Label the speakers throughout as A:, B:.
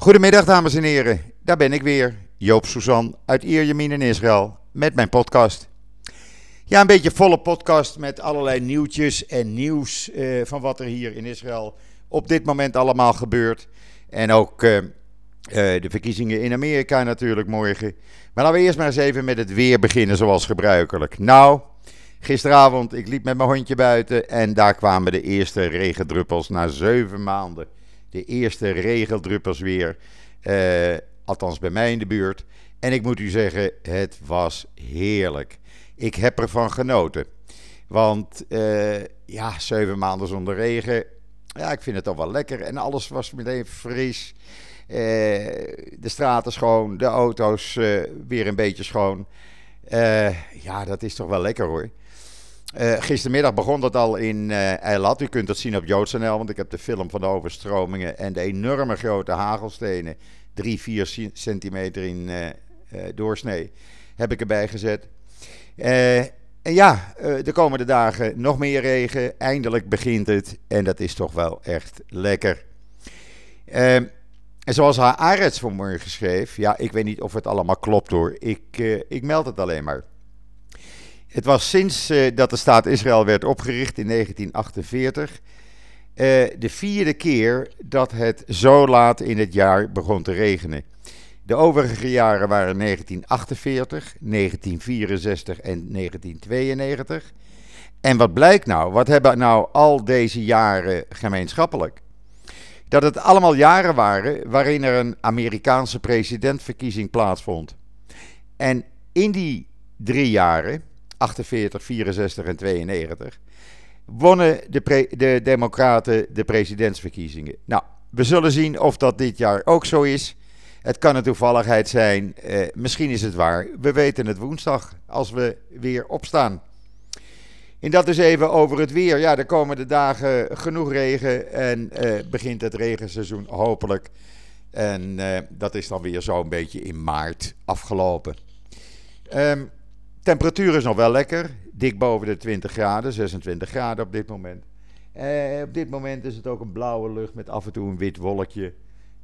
A: Goedemiddag dames en heren, daar ben ik weer, Joop Suzan uit Ierjemien in Israël met mijn podcast. Ja, een beetje volle podcast met allerlei nieuwtjes en nieuws eh, van wat er hier in Israël op dit moment allemaal gebeurt. En ook eh, eh, de verkiezingen in Amerika natuurlijk morgen. Maar laten we eerst maar eens even met het weer beginnen zoals gebruikelijk. Nou, gisteravond, ik liep met mijn hondje buiten en daar kwamen de eerste regendruppels na zeven maanden de eerste regeldruppels weer. Uh, althans bij mij in de buurt. En ik moet u zeggen, het was heerlijk. Ik heb ervan genoten. Want uh, ja, zeven maanden zonder regen. Ja, ik vind het toch wel lekker. En alles was meteen fris. Uh, de straten schoon, de auto's weer een beetje schoon. ja, dat is toch wel lekker hoor. Uh, gistermiddag begon dat al in uh, Eilat. U kunt dat zien op JoodsNL, want ik heb de film van de overstromingen en de enorme grote hagelstenen, 3, 4 centimeter in uh, doorsnee, heb ik erbij gezet. en ja, de komende dagen nog meer regen. Eindelijk begint het en dat is toch wel echt lekker. en zoals haar Arets vanmorgen schreef, ja, ik weet niet of het allemaal klopt hoor. Ik, ik meld het alleen maar. Het was sinds uh, dat de staat Israël werd opgericht in 1948 uh, de vierde keer dat het zo laat in het jaar begon te regenen. De overige jaren waren 1948, 1964 en 1992. En wat blijkt nou? Wat hebben nou al deze jaren gemeenschappelijk? Dat het allemaal jaren waren waarin er een Amerikaanse presidentverkiezing plaatsvond. En in die drie jaren 48, 64 en 92, wonnen de, de Democraten de presidentsverkiezingen. Nou, we zullen zien of dat dit jaar ook zo is. Het kan een toevalligheid zijn, eh, misschien is het waar. We weten het woensdag als we weer opstaan. En dat is even over het weer. Ja, de komende dagen genoeg regen en eh, begint het regenseizoen hopelijk. En eh, dat is dan weer zo'n beetje in maart afgelopen. Um, Temperatuur is nog wel lekker. Dik boven de 20 graden, 26 graden op dit moment. Eh, op dit moment is het ook een blauwe lucht met af en toe een wit wolkje.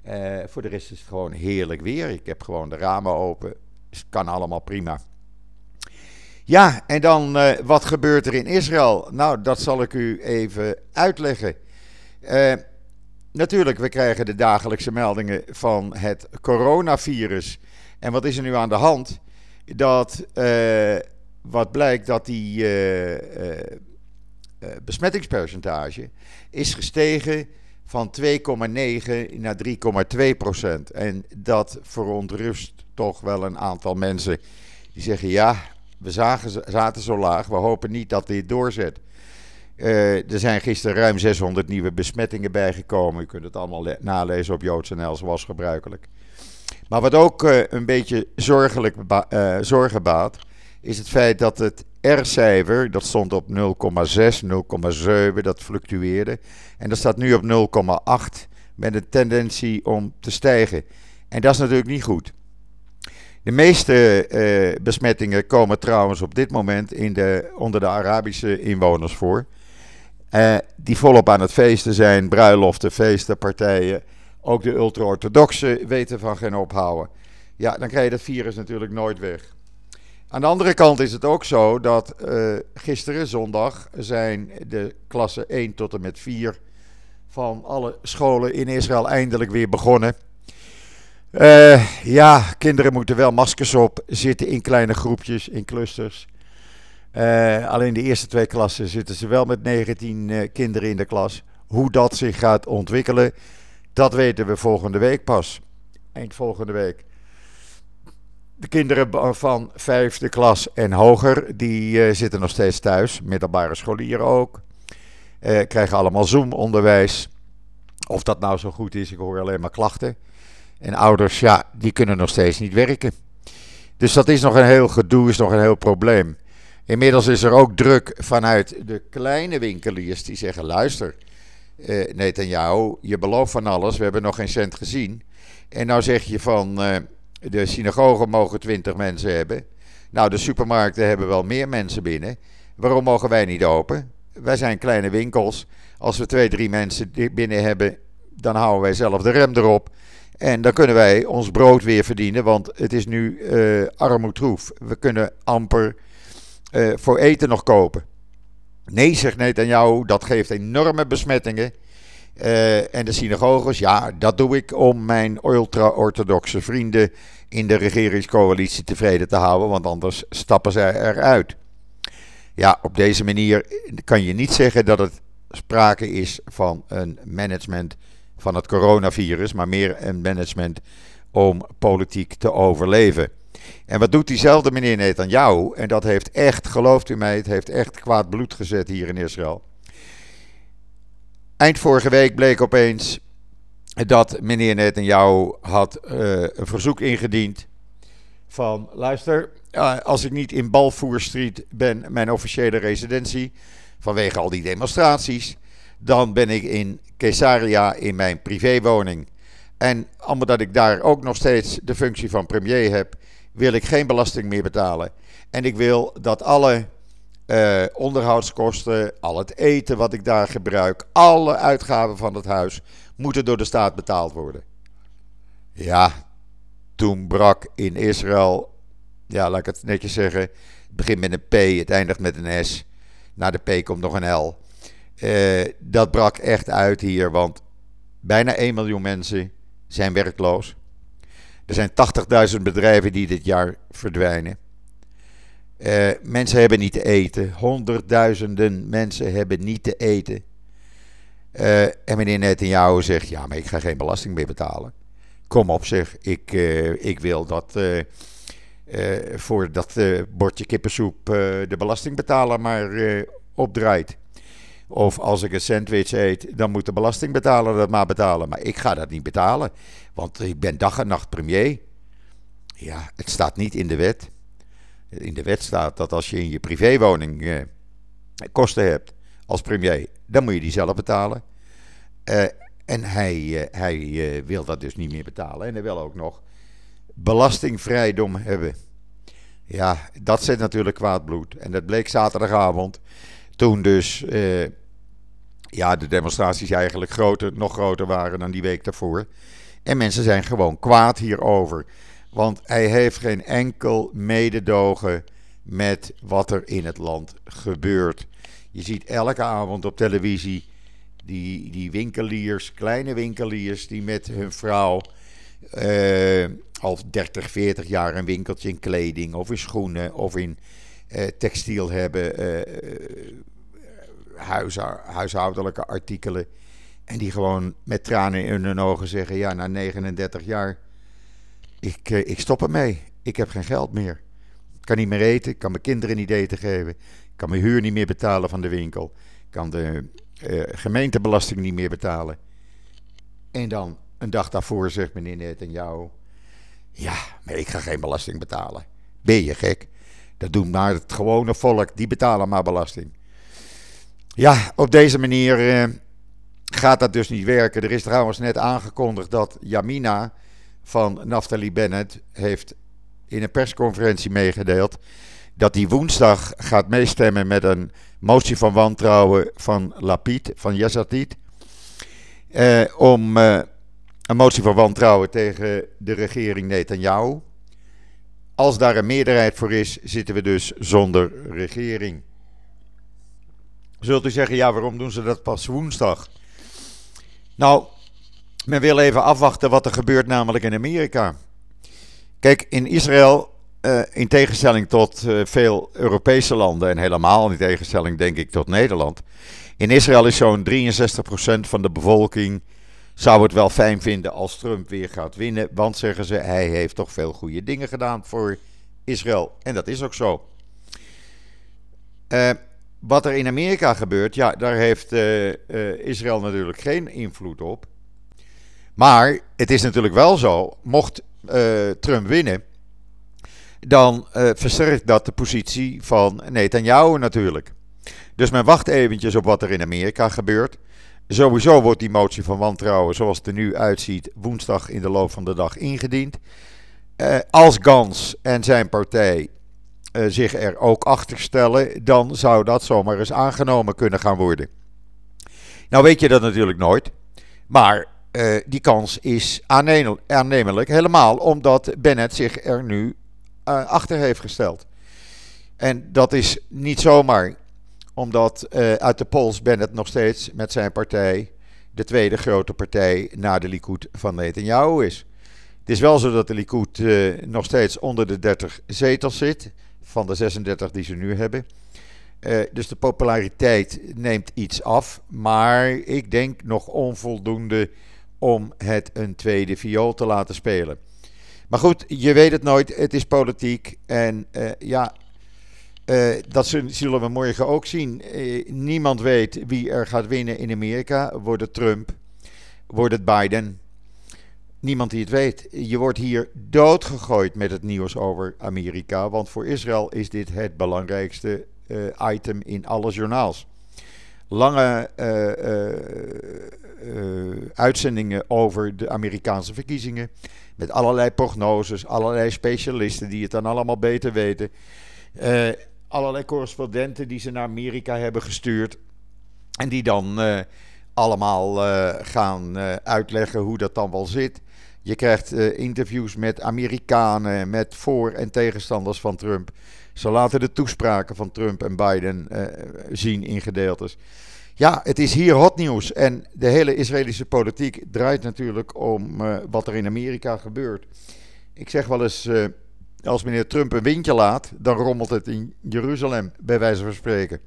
A: Eh, voor de rest is het gewoon heerlijk weer. Ik heb gewoon de ramen open. Het kan allemaal prima. Ja, en dan uh, wat gebeurt er in Israël? Nou, dat zal ik u even uitleggen. Natuurlijk, we krijgen de dagelijkse meldingen van het coronavirus. En wat is er nu aan de hand? Dat uh, wat blijkt dat die uh, uh, besmettingspercentage is gestegen van 2,9 naar 3,2 procent. En dat verontrust toch wel een aantal mensen die zeggen: ja, we zagen, zaten zo laag, we hopen niet dat dit doorzet. Er zijn gisteren ruim 600 nieuwe besmettingen bijgekomen. U kunt het allemaal nalezen op JoodsNL zoals gebruikelijk. Maar wat ook uh, een beetje zorgelijk uh, zorgen baat, is het feit dat het R-cijfer, dat stond op 0,6, 0,7, dat fluctueerde. En dat staat nu op 0,8 met een tendentie om te stijgen. En dat is natuurlijk niet goed. De meeste uh, besmettingen komen trouwens op dit moment in de, onder de Arabische inwoners voor. die volop aan het feesten zijn, bruiloften, feesten, partijen ook de ultra-orthodoxen weten van geen ophouden. Ja, dan krijg je dat virus natuurlijk nooit weg. Aan de andere kant is het ook zo dat uh, gisteren, zondag, zijn de klassen 1 tot en met 4 van alle scholen in Israël eindelijk weer begonnen. Uh, ja, kinderen moeten wel maskers op, zitten in kleine groepjes, in clusters. Uh, alleen de eerste twee klassen zitten ze wel met 19 kinderen in de klas. Hoe dat zich gaat ontwikkelen, dat weten we volgende week pas. Eind volgende week. De kinderen van vijfde klas en hoger, die uh, zitten nog steeds thuis. Middelbare scholieren ook. Uh, krijgen allemaal Zoom-onderwijs. Of dat nou zo goed is, ik hoor alleen maar klachten. En ouders, ja, die kunnen nog steeds niet werken. Dus dat is nog een heel gedoe, is nog een heel probleem. Inmiddels is er ook druk vanuit de kleine winkeliers die zeggen: luister, uh, Netanyahu, je belooft van alles, we hebben nog geen cent gezien. En nou zeg je van uh, de synagogen mogen 20 mensen hebben. Nou, de supermarkten hebben wel meer mensen binnen. Waarom mogen wij niet open? Wij zijn kleine winkels. Als we twee, drie mensen binnen hebben, dan houden wij zelf de rem erop. En dan kunnen wij ons brood weer verdienen, want het is nu uh. We kunnen amper voor eten nog kopen. Nee, zegt Netanyahu, dat geeft enorme besmettingen. Uh, en de synagoges, ja, dat doe ik om mijn ultra-orthodoxe vrienden in de regeringscoalitie tevreden te houden, want anders stappen zij eruit. Ja, op deze manier kan je niet zeggen dat het sprake is van een management van het coronavirus, maar meer een management om politiek te overleven. En wat doet diezelfde meneer Netanyahu? En dat heeft echt, gelooft u mij, het heeft echt kwaad bloed gezet hier in Israël. Eind vorige week bleek opeens dat meneer Netanyahu had uh, een verzoek ingediend van, luister, uh, als ik niet in Balfour Street ben, mijn officiële residentie, vanwege al die demonstraties, dan ben ik in Caesarea in mijn privéwoning. En omdat ik daar ook nog steeds de functie van premier heb, wil ik geen belasting meer betalen. En ik wil dat alle uh, onderhoudskosten, al het eten wat ik daar gebruik, alle uitgaven van het huis moeten door de staat betaald worden. Ja, toen brak in Israël, ja, laat ik het netjes zeggen, het begint met een P, het eindigt met een S. Na de P komt nog een L. Uh, dat brak echt uit hier, want bijna 1 miljoen mensen zijn werkloos. Er zijn 80.000 bedrijven die dit jaar verdwijnen. Uh, mensen hebben niet te eten. Honderdduizenden mensen hebben niet te eten. Uh, en meneer Netanyahu zegt: Ja, maar ik ga geen belasting meer betalen. Kom op, zeg. Ik, uh, ik wil dat voor dat bordje kippensoep de belastingbetaler maar opdraait. Of als ik een sandwich eet, dan moet de belastingbetaler dat maar betalen. Maar ik ga dat niet betalen, want ik ben dag en nacht premier. Ja, het staat niet in de wet. In de wet staat dat als je in je privéwoning eh, kosten hebt als premier, dan moet je die zelf betalen. Uh, en hij, uh, hij uh, wil dat dus niet meer betalen. En hij wil ook nog belastingvrijdom hebben. Ja, dat zet natuurlijk kwaad bloed. En dat bleek zaterdagavond. Toen dus ja, de demonstraties eigenlijk groter, nog groter waren dan die week daarvoor. En mensen zijn gewoon kwaad hierover. Want hij heeft geen enkel mededogen met wat er in het land gebeurt. Je ziet elke avond op televisie die, die winkeliers, kleine winkeliers, die met hun vrouw uh, al 30, 40 jaar een winkeltje in kleding of in schoenen of in uh, textiel hebben, uh, huishoudelijke artikelen. En die gewoon met tranen in hun ogen zeggen: Ja, na 39 jaar ik, eh, ik stop ermee. Ik heb geen geld meer. Ik kan niet meer eten. Ik kan mijn kinderen niet eten geven. Ik kan mijn huur niet meer betalen van de winkel. Ik kan de uh, gemeentebelasting niet meer betalen. En dan een dag daarvoor zegt meneer Net en jou: Ja, maar ik ga geen belasting betalen. Ben je gek? Dat doen maar het gewone volk. Die betalen maar belasting. Ja, op deze manier uh, gaat dat dus niet werken. Er is trouwens net aangekondigd dat Jamina van Naftali Bennett heeft in een persconferentie meegedeeld dat hij woensdag gaat meestemmen met een motie van wantrouwen van Lapid, van Yazatid. Eh, om eh, een motie van wantrouwen tegen de regering Netanyahu. Als daar een meerderheid voor is, zitten we dus zonder regering. Zult u zeggen, ja, waarom doen ze dat pas woensdag? Nou, men wil even afwachten wat er gebeurt, namelijk in Amerika. Kijk, in Israël, uh, in tegenstelling tot uh, veel Europese landen, en helemaal in tegenstelling, denk ik, tot Nederland. In Israël is zo'n 63% van de bevolking. zou het wel fijn vinden als Trump weer gaat winnen. Want zeggen ze, hij heeft toch veel goede dingen gedaan voor Israël. En dat is ook zo. Uh, wat er in Amerika gebeurt, ja, daar heeft Israël natuurlijk geen invloed op. Maar het is natuurlijk wel zo, mocht uh, Trump winnen, dan versterkt dat de positie van Netanyahu natuurlijk. Dus men wacht eventjes op wat er in Amerika gebeurt. Sowieso wordt die motie van wantrouwen, zoals het er nu uitziet, woensdag in de loop van de dag ingediend. Als Gans en zijn partij zich er ook achter stellen, dan zou dat zomaar eens aangenomen kunnen gaan worden. Nou weet je dat natuurlijk nooit. Maar uh, die kans is aannemelijk. Helemaal omdat Bennett zich er nu uh, achter heeft gesteld. En dat is niet zomaar, omdat uit de polls Bennett nog steeds met zijn partij de tweede grote partij na de Likud van Netanyahu is. Het is wel zo dat de Likud nog steeds onder de 30 zetels zit, van de 36 die ze nu hebben. Uh, dus de populariteit neemt iets af. Maar ik denk nog onvoldoende om het een tweede viool te laten spelen. Maar goed, je weet het nooit. Het is politiek. En uh, ja, uh, dat zullen we morgen ook zien. niemand weet wie er gaat winnen in Amerika. Wordt het Trump? Wordt het Biden? Niemand die het weet. Je wordt hier doodgegooid met het nieuws over Amerika. Want voor Israël is dit het belangrijkste uh, item in alle journaals. Lange uh, uh, uitzendingen over de Amerikaanse verkiezingen. Met allerlei prognoses, allerlei specialisten die het dan allemaal beter weten. allerlei correspondenten die ze naar Amerika hebben gestuurd. En die dan allemaal gaan uitleggen hoe dat dan wel zit. Je krijgt interviews met Amerikanen, met voor- en tegenstanders van Trump. Ze laten de toespraken van Trump en Biden uh, zien in gedeeltes. Ja, het is hier hot nieuws. En de hele Israëlische politiek draait natuurlijk om uh, wat er in Amerika gebeurt. Ik zeg wel eens, als meneer Trump een windje laat, dan rommelt het in Jeruzalem, bij wijze van spreken.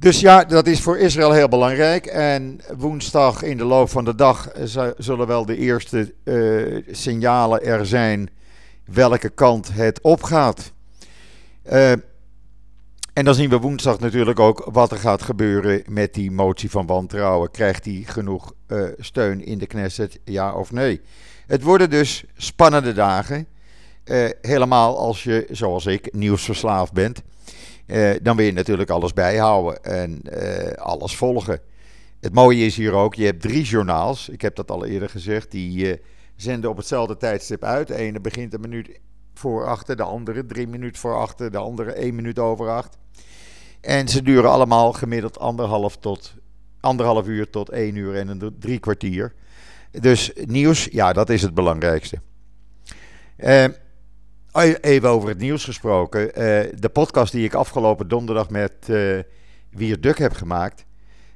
A: Dus ja, dat is voor Israël heel belangrijk. En woensdag in de loop van de dag zullen wel de eerste signalen er zijn welke kant het opgaat. Uh, en dan zien we woensdag natuurlijk ook wat er gaat gebeuren met die motie van wantrouwen. Krijgt hij genoeg uh, steun in de Knesset, ja of nee? Het worden dus spannende dagen. Helemaal als je, zoals ik, nieuwsverslaafd bent. Dan wil je natuurlijk alles bijhouden en alles volgen. Het mooie is hier ook, je hebt drie journaals. Ik heb dat al eerder gezegd. Die zenden op hetzelfde tijdstip uit. De ene begint een minuut voor achter, de andere drie minuten voor achter, de andere één minuut over acht. En ze duren allemaal gemiddeld anderhalf, tot, anderhalf uur tot één uur en een drie kwartier. Dus nieuws, ja, dat is het belangrijkste. Uh, even over het nieuws gesproken. Uh, de podcast die ik afgelopen donderdag met uh, Wier Duk heb gemaakt.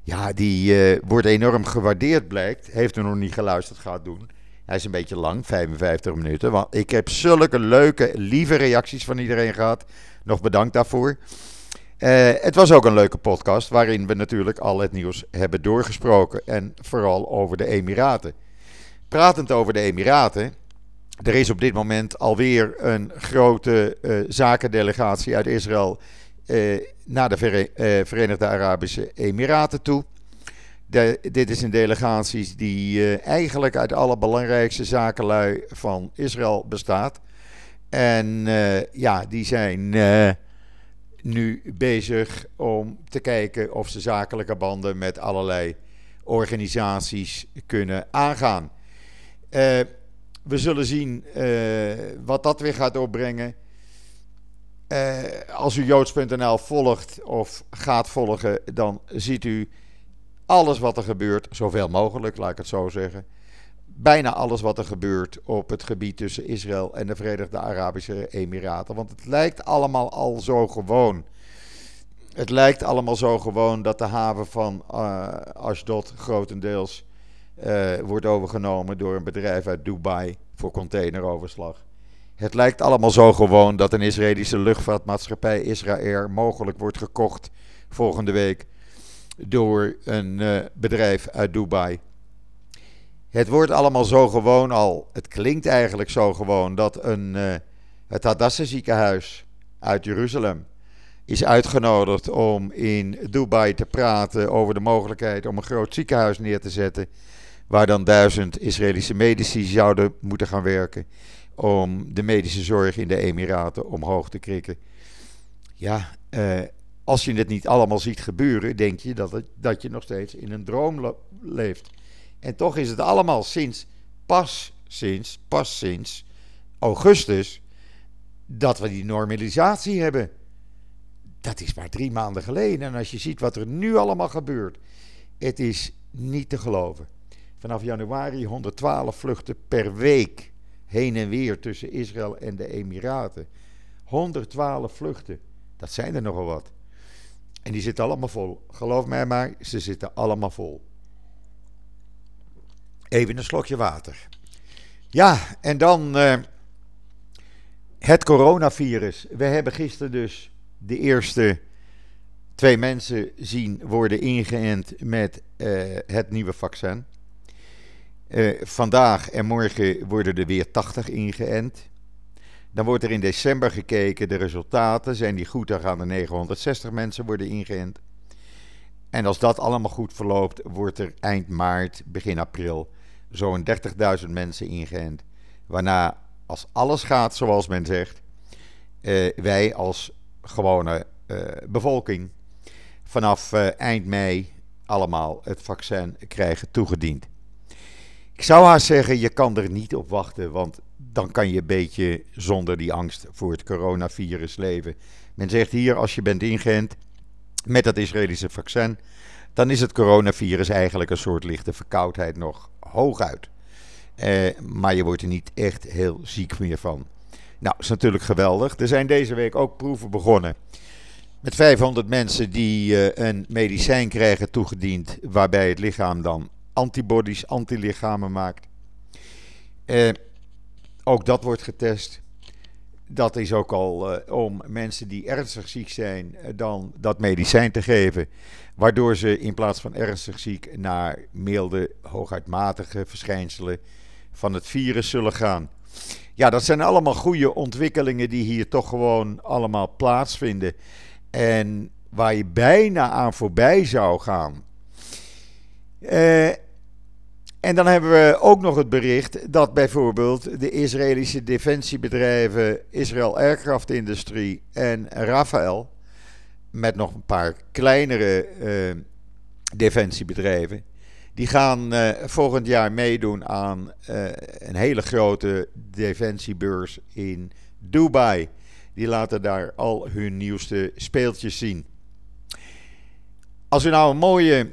A: Ja, die wordt enorm gewaardeerd, blijkt. Heeft u nog niet geluisterd, gaat doen. Hij is een beetje lang, 55 minuten. Want ik heb zulke leuke, lieve reacties van iedereen gehad. Nog bedankt daarvoor. Het was ook een leuke podcast waarin we natuurlijk al het nieuws hebben doorgesproken. En vooral over de Emiraten. Pratend over de Emiraten. Er is op dit moment alweer een grote uh, zakendelegatie uit Israël uh, naar de Verenigde Arabische Emiraten toe dit is een delegatie die eigenlijk uit alle belangrijkste zakenlui van Israël bestaat. En ja, die zijn nu bezig om te kijken of ze zakelijke banden met allerlei organisaties kunnen aangaan. We zullen zien wat dat weer gaat opbrengen. als u joods.nl volgt of gaat volgen, dan ziet u alles wat er gebeurt, zoveel mogelijk, laat ik het zo zeggen. Bijna alles wat er gebeurt op het gebied tussen Israël en de Verenigde Arabische Emiraten. Want het lijkt allemaal al zo gewoon. Het lijkt allemaal zo gewoon dat de haven van uh, Ashdod grotendeels uh, wordt overgenomen door een bedrijf uit Dubai voor containeroverslag. Het lijkt allemaal zo gewoon dat een Israëlische luchtvaartmaatschappij Israël mogelijk wordt gekocht volgende week door een uh, bedrijf uit Dubai. Het wordt allemaal zo gewoon al. Het klinkt eigenlijk zo gewoon dat een, uh, het Hadassah ziekenhuis uit Jeruzalem is uitgenodigd om in Dubai te praten over de mogelijkheid om een groot ziekenhuis neer te zetten. Waar dan duizend Israëlische medici zouden moeten gaan werken. Om de medische zorg in de Emiraten omhoog te krikken. Ja, uh, als je het niet allemaal ziet gebeuren, denk je dat, het, dat je nog steeds in een droom leeft. En toch is het allemaal sinds, pas sinds, pas sinds augustus, dat we die normalisatie hebben. Dat is maar drie maanden geleden. En als je ziet wat er nu allemaal gebeurt, het is niet te geloven. Vanaf januari 112 vluchten per week heen en weer tussen Israël en de Emiraten. 112 vluchten, dat zijn er nogal wat. En die zitten allemaal vol. Geloof mij maar, ze zitten allemaal vol. Even een slokje water. Ja, en dan uh, het coronavirus. We hebben gisteren dus de eerste twee mensen zien worden ingeënt met uh, het nieuwe vaccin. Uh, vandaag en morgen worden er weer 80 ingeënt. Dan wordt er in december gekeken, de resultaten. Zijn die goed, dan gaan er 960 mensen worden ingeënt. En als dat allemaal goed verloopt, wordt er eind maart, begin april zo'n 30.000 mensen ingeënt. Waarna, als alles gaat zoals men zegt, uh, wij als gewone uh, bevolking vanaf eind mei allemaal het vaccin krijgen toegediend. Ik zou haast zeggen, je kan er niet op wachten, want dan kan je een beetje zonder die angst voor het coronavirus leven. Men zegt hier, als je bent ingeënt met het Israëlische vaccin, dan is het coronavirus eigenlijk een soort lichte verkoudheid nog hooguit. Uh, maar je wordt er niet echt heel ziek meer van. Nou, is natuurlijk geweldig. Er zijn deze week ook proeven begonnen. Met 500 mensen die uh, een medicijn krijgen toegediend. Waarbij het lichaam dan antibodies, antilichamen maakt. Uh, ook dat wordt getest. Dat is ook al uh, om mensen die ernstig ziek zijn, dan dat medicijn te geven. Waardoor ze in plaats van ernstig ziek naar milde, hooguitmatige verschijnselen van het virus zullen gaan. Ja, dat zijn allemaal goede ontwikkelingen die hier toch gewoon allemaal plaatsvinden. En waar je bijna aan voorbij zou gaan. Uh, en dan hebben we ook nog het bericht dat bijvoorbeeld de Israëlische defensiebedrijven Israël Aircraft Industrie en Rafael, met nog een paar kleinere uh, defensiebedrijven, die gaan uh, volgend jaar meedoen aan uh, een hele grote defensiebeurs in Dubai. Die laten daar al hun nieuwste speeltjes zien. Als u nou een mooie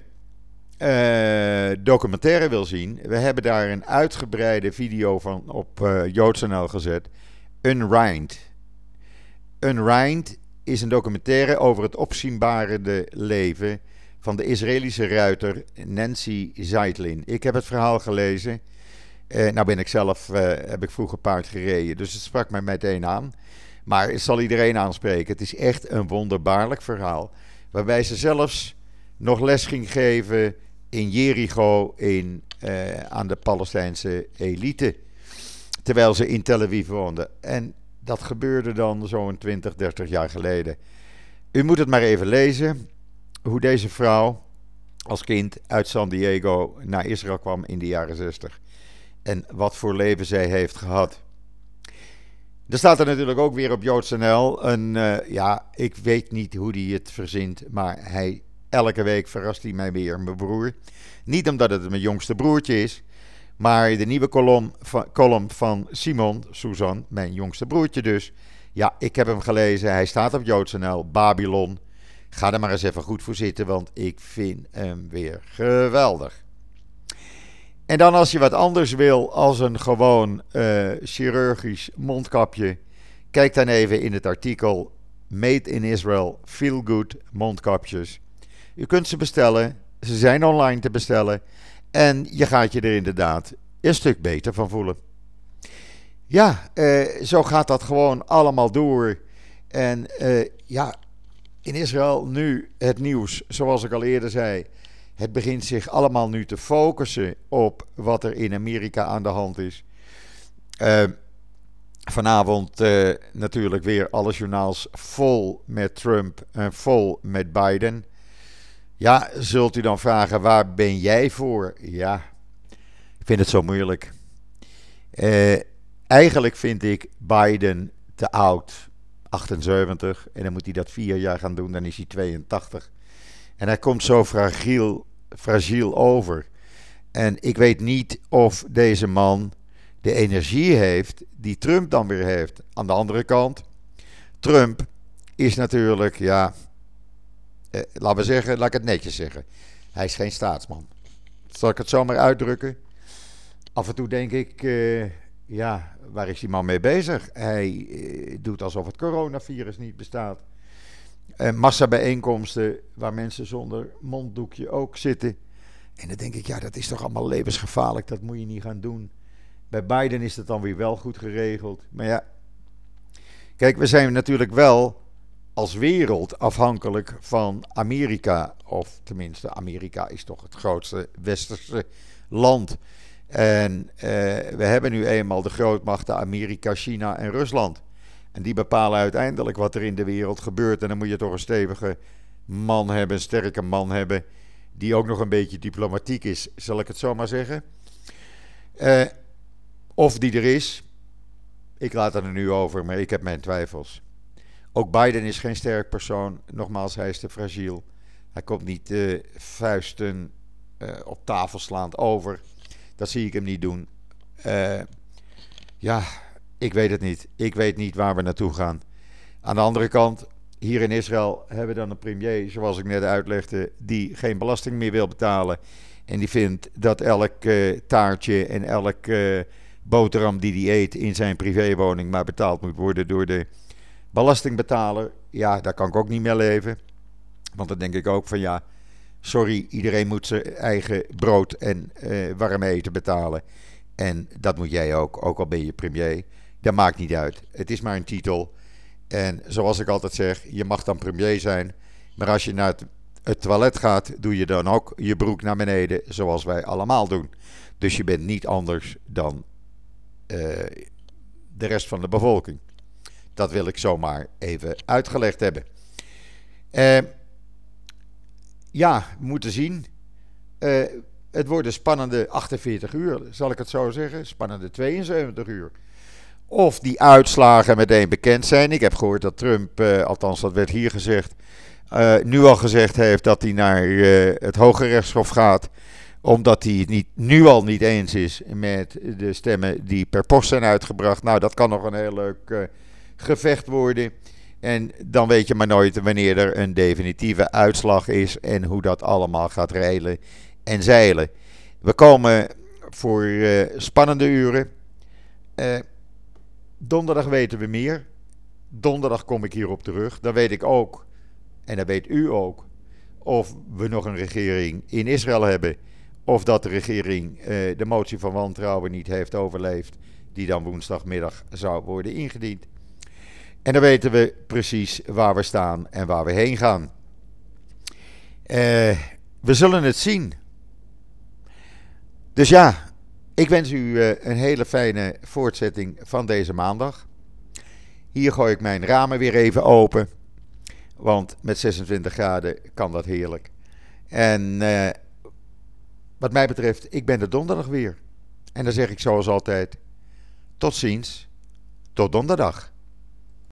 A: uh, documentaire wil zien, we hebben daar een uitgebreide video van op uh, JoodsNL gezet. Unrind. Unrind is een documentaire over het opzienbarende leven van de Israëlische ruiter Nancy Zeitlin. Ik heb het verhaal gelezen. Uh, nou ben ik zelf, heb ik vroeger paard gereden, dus het sprak mij meteen aan. Maar het zal iedereen aanspreken. Het is echt een wonderbaarlijk verhaal. Waarbij ze zelfs nog les ging geven in Jericho in, uh, aan de Palestijnse elite. Terwijl ze in Tel Aviv woonden. En dat gebeurde dan zo'n 20, 30 jaar geleden. U moet het maar even lezen. Hoe deze vrouw als kind uit San Diego naar Israël kwam in de jaren 60. En wat voor leven zij heeft gehad. Er staat er natuurlijk ook weer op JoodsNL een, uh, ja, ik weet niet hoe hij het verzint, maar hij Elke week verrast hij mij weer, mijn broer. Niet omdat het mijn jongste broertje is, maar de nieuwe column van, Simon, Suzan, mijn jongste broertje dus. Ja, ik heb hem gelezen. Hij staat op JoodsNL, Babylon. Ga er maar eens even goed voor zitten, want ik vind hem weer geweldig. En dan als je wat anders wil als een gewoon uh, chirurgisch mondkapje, kijk dan even in het artikel Made in Israel Feel Good mondkapjes. Je kunt ze bestellen. Ze zijn online te bestellen. En je gaat je er inderdaad een stuk beter van voelen. Ja, eh, zo gaat dat gewoon allemaal door. En eh, ja, in Israël nu het nieuws, zoals ik al eerder zei. Het begint zich allemaal nu te focussen op wat er in Amerika aan de hand is. Uh, vanavond uh, natuurlijk weer alle journaals vol met Trump en vol met Biden. Ja, zult u dan vragen, waar ben jij voor? Ja, ik vind het zo moeilijk. Uh, eigenlijk vind ik Biden te oud, 78. En dan moet hij dat vier jaar gaan doen, dan is hij 82. En hij komt zo fragiel, fragiel over. En ik weet niet of deze man de energie heeft die Trump dan weer heeft. Aan de andere kant, Trump is natuurlijk, ja, eh, laten we zeggen, laat ik het netjes zeggen. Hij is geen staatsman. Zal ik het zo maar uitdrukken? Af en toe denk ik, uh, ja, waar is die man mee bezig? Hij uh, doet alsof het coronavirus niet bestaat. Uh, massabijeenkomsten waar mensen zonder monddoekje ook zitten. En dan denk ik, ja, dat is toch allemaal levensgevaarlijk. Dat moet je niet gaan doen. Bij Biden is het dan weer wel goed geregeld. Maar ja, kijk, we zijn natuurlijk wel als wereld afhankelijk van Amerika. Of tenminste, Amerika is toch het grootste westerse land. En eh, we hebben nu eenmaal de grootmachten Amerika, China en Rusland. En die bepalen uiteindelijk wat er in de wereld gebeurt. En dan moet je toch een stevige man hebben, een sterke man hebben. Die ook nog een beetje diplomatiek is, zal ik het zo maar zeggen. Uh, of die er is. Ik laat het er nu over, maar ik heb mijn twijfels. Ook Biden is geen sterk persoon. Nogmaals, hij is te fragiel. Hij komt niet vuisten uh, op tafel slaand over. Dat zie ik hem niet doen. Uh, ja, ik weet het niet. Ik weet niet waar we naartoe gaan. Aan de andere kant, hier in Israël hebben we dan een premier, zoals ik net uitlegde, die geen belasting meer wil betalen. En die vindt dat elk taartje en elk boterham die hij eet in zijn privéwoning maar betaald moet worden door de belastingbetaler. Ja, daar kan ik ook niet meer leven. Want dan denk ik ook van ja, sorry, iedereen moet zijn eigen brood en uh, warm eten betalen. En dat moet jij ook, ook al ben je premier. Dat maakt niet uit. Het is maar een titel. En zoals ik altijd zeg, je mag dan premier zijn. Maar als je naar het, toilet gaat, doe je dan ook je broek naar beneden, zoals wij allemaal doen. Dus je bent niet anders dan eh, de rest van de bevolking. Dat wil ik zomaar even uitgelegd hebben. Uh, ja, moeten zien. Uh, het worden spannende 48 uur, zal ik het zo zeggen. Spannende 72 uur. Of die uitslagen meteen bekend zijn. Ik heb gehoord dat Trump, uh, althans dat werd hier gezegd, nu al gezegd heeft dat hij naar het Hoge Rechtshof gaat omdat hij het niet, nu al niet eens is met de stemmen die per post zijn uitgebracht. Nou, dat kan nog een heel leuk gevecht worden. En dan weet je maar nooit wanneer er een definitieve uitslag is en hoe dat allemaal gaat reilen en zeilen. We komen voor uh, spannende uren. Uh, donderdag weten we meer. Donderdag kom ik hierop terug. Dan weet ik ook, en dan weet u ook, of we nog een regering in Israël hebben of dat de regering uh, de motie van wantrouwen niet heeft overleefd, die dan woensdagmiddag zou worden ingediend. En dan weten we precies waar we staan en waar we heen gaan. Uh, we zullen het zien. Dus ja, ik wens u uh, een hele fijne voortzetting van deze maandag. Hier gooi ik mijn ramen weer even open. Want met 26 graden kan dat heerlijk. En wat mij betreft, ik ben er donderdag weer. En dan zeg ik zoals altijd: tot ziens, tot donderdag.